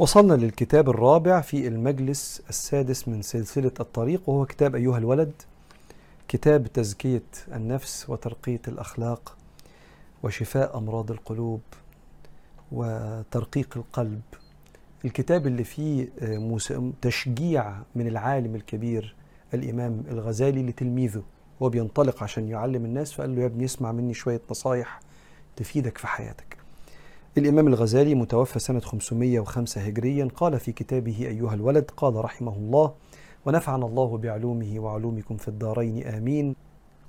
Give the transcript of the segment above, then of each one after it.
وصلنا للكتاب الرابع في المجلس السادس من سلسلة الطريق وهو كتاب أيها الولد كتاب تزكية النفس وترقية الأخلاق وشفاء أمراض القلوب وترقيق القلب. الكتاب اللي فيه تشجيع من العالم الكبير الإمام الغزالي لتلميذه هو بينطلق عشان يعلم الناس فقال له يا ابني اسمع مني شوية نصايح تفيدك في حياتك. الإمام الغزالي متوفى سنة 505 هجريا قال في كتابه أيها الولد قال رحمه الله ونفعنا الله بعلومه وعلومكم في الدارين آمين.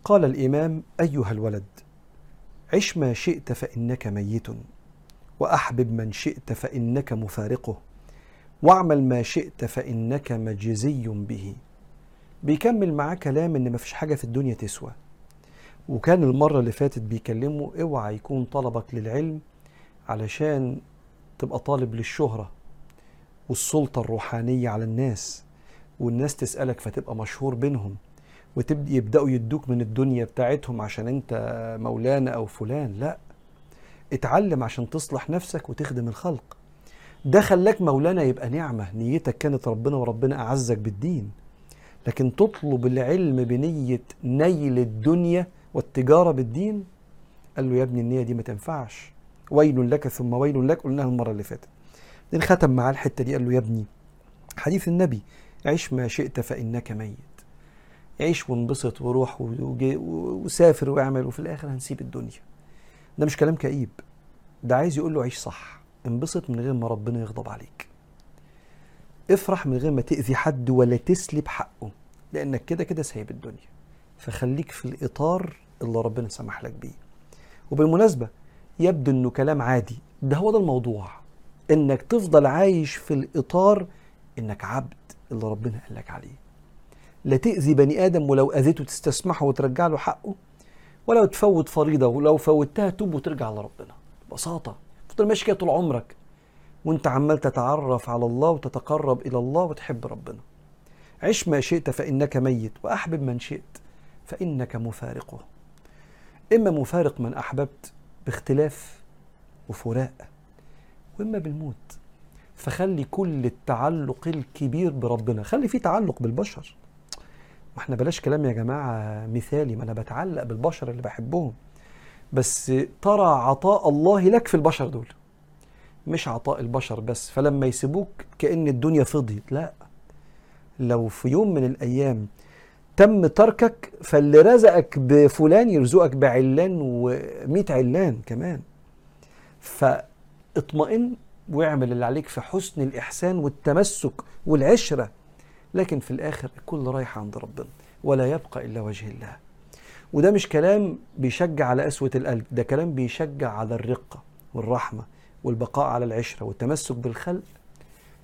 قال الإمام أيها الولد عش ما شئت فإنك ميت وأحبب من شئت فإنك مفارقه واعمل ما شئت فإنك مجزي به. بيكمل معاه كلام إن مفيش حاجة في الدنيا تسوى. وكان المرة اللي فاتت بيكلمه اوعى يكون طلبك للعلم علشان تبقى طالب للشهرة والسلطة الروحانية على الناس والناس تسألك فتبقى مشهور بينهم وتبدأ يبدأوا يدوك من الدنيا بتاعتهم عشان أنت مولانا أو فلان لا. اتعلم عشان تصلح نفسك وتخدم الخلق. ده خلاك مولانا يبقى نعمة نيتك كانت ربنا وربنا أعزك بالدين. لكن تطلب العلم بنية نيل الدنيا والتجارة بالدين؟ قال له يا ابني النية دي ما تنفعش. ويل لك ثم ويل لك قلناها المرة اللي فاتت. بعدين ختم معاه الحتة دي قال له يا ابني حديث النبي عيش ما شئت فإنك ميت. عيش وانبسط وروح وسافر واعمل وفي الآخر هنسيب الدنيا. ده مش كلام كئيب. ده عايز يقول له عيش صح. انبسط من غير ما ربنا يغضب عليك. افرح من غير ما تأذي حد ولا تسلب حقه لأنك كده كده سايب الدنيا. فخليك في الإطار اللي ربنا سمح لك بيه. وبالمناسبة يبدو إنه كلام عادي. ده هو ده الموضوع. إنك تفضل عايش في الإطار إنك عبد اللي ربنا قال لك عليه. لا تأذي بني آدم ولو أذيته تستسمحه وترجع له حقه ولو تفوت فريضة ولو فوتها توب وترجع لربنا ببساطة. تفضل ماشي كده طول عمرك. وأنت عمال تتعرف على الله وتتقرب إلى الله وتحب ربنا. عش ما شئت فإنك ميت وأحبب من شئت فإنك مفارقه. إما مفارق من أحببت باختلاف وفراق وإما بالموت. فخلي كل التعلق الكبير بربنا. خلي فيه تعلق بالبشر. ما إحنا بلاش كلام يا جماعة مثالي ما أنا بتعلق بالبشر اللي بحبهم. بس ترى عطاء الله لك في البشر دول. مش عطاء البشر بس. فلما يسيبوك كأن الدنيا فضيت. لا. لو في يوم من الأيام تم تركك فاللي رزقك بفلان يرزقك بعلان ومئة علان كمان. فاطمئن واعمل اللي عليك في حسن الإحسان والتمسك والعشرة. لكن في الآخر الكل رايح عند ربنا ولا يبقى إلا وجه الله. وده مش كلام بيشجع على قسوة القلب ده كلام بيشجع على الرقة والرحمة والبقاء على العشرة والتمسك بالخلق.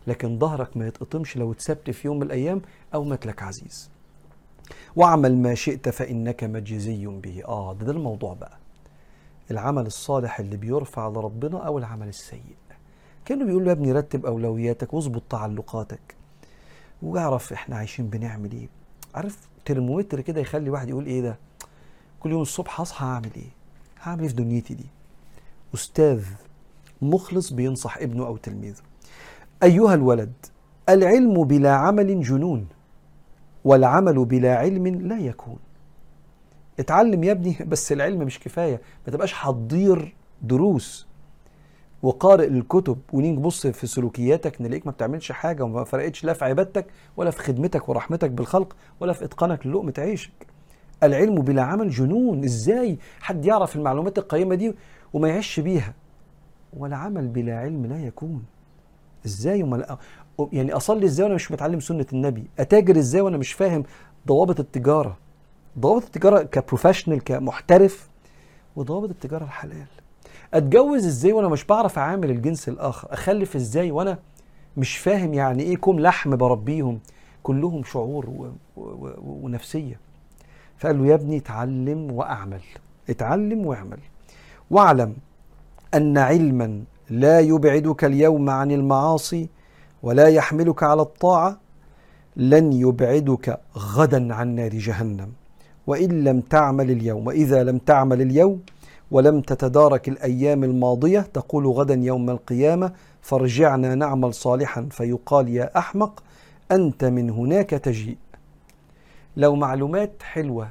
لكن ظهرك ما يتقطمش لو اتسبت في يوم من الأيام أو مات لك عزيز. واعمل ما شئت فإنك مجزي به. آه ده, ده الموضوع بقى. العمل الصالح اللي بيرفع لربنا أو العمل السيء. كانوا بيقول له يا ابني رتب أولوياتك واظبط تعلقاتك. واعرف إحنا عايشين بنعمل إيه. عارف ترمومتر كده يخلي واحد يقول إيه ده؟ كل يوم الصبح هصحى هعمل إيه؟ هعمل إيه في دنيتي دي؟ أستاذ مخلص بينصح ابنه أو تلميذه. أيها الولد العلم بلا عمل جنون. والعمل بلا علم لا يكون. اتعلم يا ابني بس العلم مش كفاية. ما تبقاش حضير دروس وقارئ الكتب ونيجي نبص في سلوكياتك نلاقيك ما بتعملش حاجة وما فرقتش لا في عبادتك ولا في خدمتك ورحمتك بالخلق ولا في إتقانك للقمه عيشك. العلم بلا عمل جنون. إزاي حد يعرف المعلومات القيمة دي وما يعيش بيها؟ ولا عمل بلا علم لا يكون. إزاي وما يعني أصلي إزاي وأنا مش متعلم سنة النبي؟ أتاجر إزاي وأنا مش فاهم ضوابط التجارة؟ ضوابط التجارة كبروفيشنال كمحترف وضوابط التجارة الحلال. أتجوز إزاي وأنا مش بعرف أعامل الجنس الآخر؟ أخلف إزاي وأنا مش فاهم يعني إيه كوم لحم بربيهم؟ كلهم شعور و... و... و... ونفسية. فقال له يا ابني اتعلم وأعمل اتعلم وأعمل. واعلم أن علما لا يبعدك اليوم عن المعاصي ولا يحملك على الطاعة لن يبعدك غدا عن نار جهنم. وإن لم تعمل اليوم وإذا لم تعمل اليوم ولم تتدارك الأيام الماضية تقول غدا يوم القيامة فارجعنا نعمل صالحا. فيقال يا أحمق أنت من هناك تجيء. لو معلومات حلوة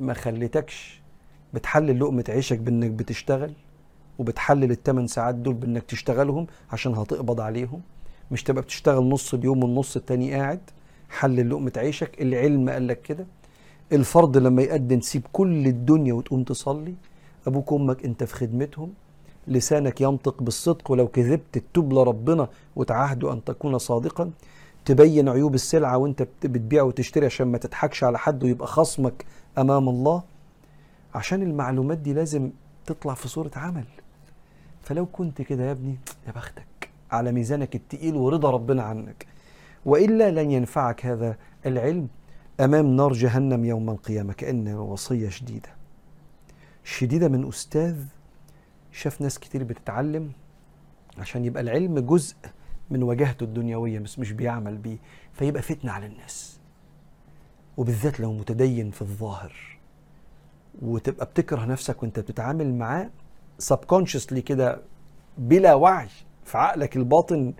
ما خلتكش بتحلل لقمة عيشك بإنك بتشتغل وبتحلل الثمان ساعات دول بإنك تشتغلهم عشان هتقبض عليهم. مش تبقى بتشتغل نص اليوم والنص التاني قاعد حلل لقمة عيشك. العلم قال لك كده. الفرد لما يقدم تسيب كل الدنيا وتقوم تصلي. أبوك وأمك أنت في خدمتهم. لسانك ينطق بالصدق. ولو كذبت تتوب لربنا وتعهد أن تكون صادقا. تبين عيوب السلعة وأنت بتبيع وتشتري عشان ما تضحكش على حد ويبقى خصمك أمام الله. عشان المعلومات دي لازم تطلع في صورة عمل. فلو كنت كده يا ابني يا بختك. على ميزانك التقيل ورضا ربنا عنك. وإلا لن ينفعك هذا العلم أمام نار جهنم يوم القيامة كأن وصية شديدة. شديدة من أستاذ شاف ناس كتير بتتعلم عشان يبقى العلم جزء من وجهته الدنيوية بس مش بيعمل بيه فيبقى فتنة على الناس. وبالذات لو متدين في الظاهر. وتبقى بتكره نفسك وانت بتتعامل معاه سبكونشسلي كده بلا وعي. في عقلك الباطن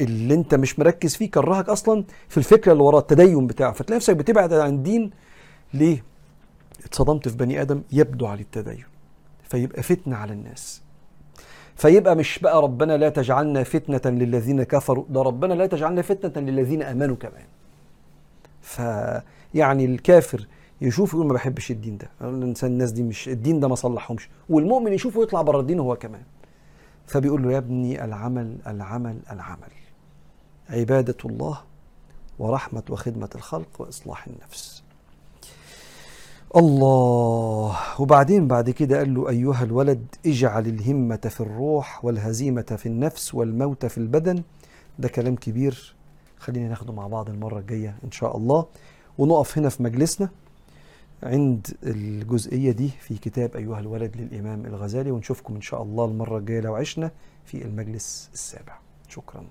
اللي انت مش مركز فيه كرهك أصلا في الفكرة اللي ورا التدين بتاعه. فتلاقي نفسك بتبعد عن الدين. ليه؟ اتصدمت في بني آدم يبدو عليه التدين فيبقى فتنة على الناس. فيبقى مش بقى ربنا لا تجعلنا فتنة للذين كفروا ده ربنا لا تجعلنا فتنة للذين آمنوا كمان. فيعني الكافر يشوف يقول ما بحبش الدين ده. الناس دي مش الدين ده ما صلحهمش والمؤمن يشوفه يطلع بره الدين هو كمان. فبيقول له يا ابني العمل العمل العمل. عبادة الله ورحمة وخدمة الخلق وإصلاح النفس. الله. وبعدين بعد كده قال له أيها الولد اجعل الهمة في الروح والهزيمة في النفس والموت في البدن. ده كلام كبير. خلينا ناخده مع بعض المرة الجاية إن شاء الله. ونقف هنا في مجلسنا. عند الجزئية دي في كتاب أيها الولد للإمام الغزالي ونشوفكم إن شاء الله المرة الجاية لو عشنا في المجلس السابع. شكراً.